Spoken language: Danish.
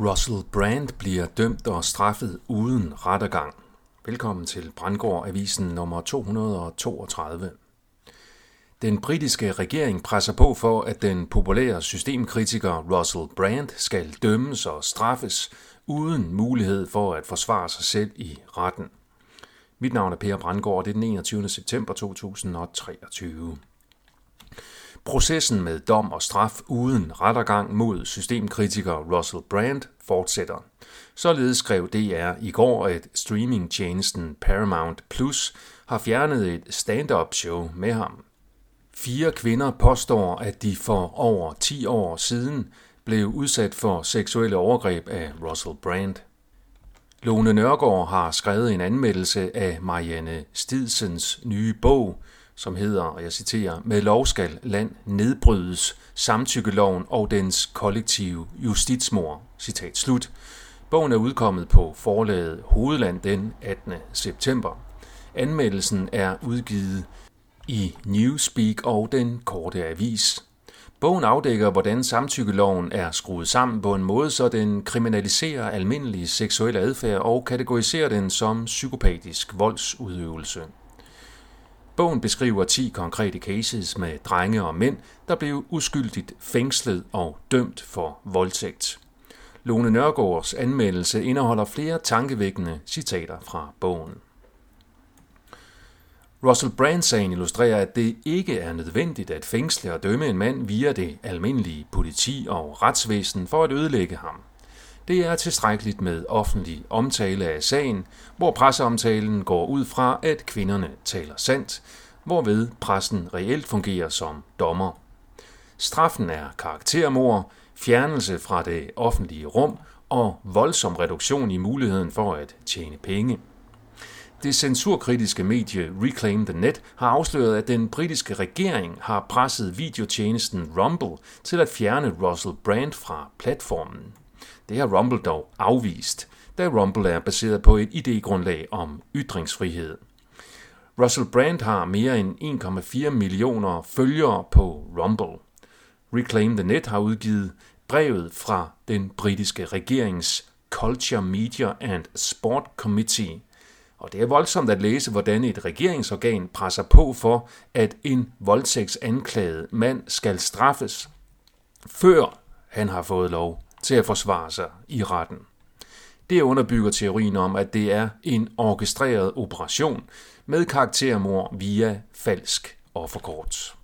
Russell Brand bliver dømt og straffet uden rettergang. Velkommen til Brandgård Avisen nummer 232. Den britiske regering presser på for, at den populære systemkritiker Russell Brand skal dømmes og straffes uden mulighed for at forsvare sig selv i retten. Mit navn er Per Brandgård, det er den 21. september 2023. Processen med dom og straf uden rettergang mod systemkritiker Russell Brand fortsætter. Således skrev DR i går, at streamingtjenesten Paramount Plus har fjernet et stand-up show med ham. Fire kvinder påstår, at de for over 10 år siden blev udsat for seksuelle overgreb af Russell Brand. Lone Nørgaard har skrevet en anmeldelse af Marianne Stidsens nye bog, som hedder, og jeg citerer, med lov skal land nedbrydes, samtykkeloven og dens kollektive justitsmor. Citat slut. Bogen er udkommet på forlaget Hovedland den 18. september. Anmeldelsen er udgivet i Newspeak og den korte avis. Bogen afdækker, hvordan samtykkeloven er skruet sammen på en måde, så den kriminaliserer almindelig seksuel adfærd og kategoriserer den som psykopatisk voldsudøvelse. Bogen beskriver 10 konkrete cases med drenge og mænd, der blev uskyldigt fængslet og dømt for voldtægt. Lone Nørgaards anmeldelse indeholder flere tankevækkende citater fra bogen. Russell Brand-sagen illustrerer, at det ikke er nødvendigt at fængsle og dømme en mand via det almindelige politi og retsvæsen for at ødelægge ham. Det er tilstrækkeligt med offentlig omtale af sagen, hvor presseomtalen går ud fra, at kvinderne taler sandt, hvorved pressen reelt fungerer som dommer. Straffen er karaktermord, fjernelse fra det offentlige rum og voldsom reduktion i muligheden for at tjene penge. Det censurkritiske medie Reclaim the Net har afsløret, at den britiske regering har presset videotjenesten Rumble til at fjerne Russell Brand fra platformen. Det har Rumble dog afvist, da Rumble er baseret på et idégrundlag om ytringsfrihed. Russell Brand har mere end 1,4 millioner følgere på Rumble. Reclaim the Net har udgivet brevet fra den britiske regerings Culture, Media and Sport Committee. Og det er voldsomt at læse, hvordan et regeringsorgan presser på for, at en voldtægtsanklaget mand skal straffes, før han har fået lov til at forsvare sig i retten. Det underbygger teorien om, at det er en orkestreret operation med karaktermor via falsk offerkort.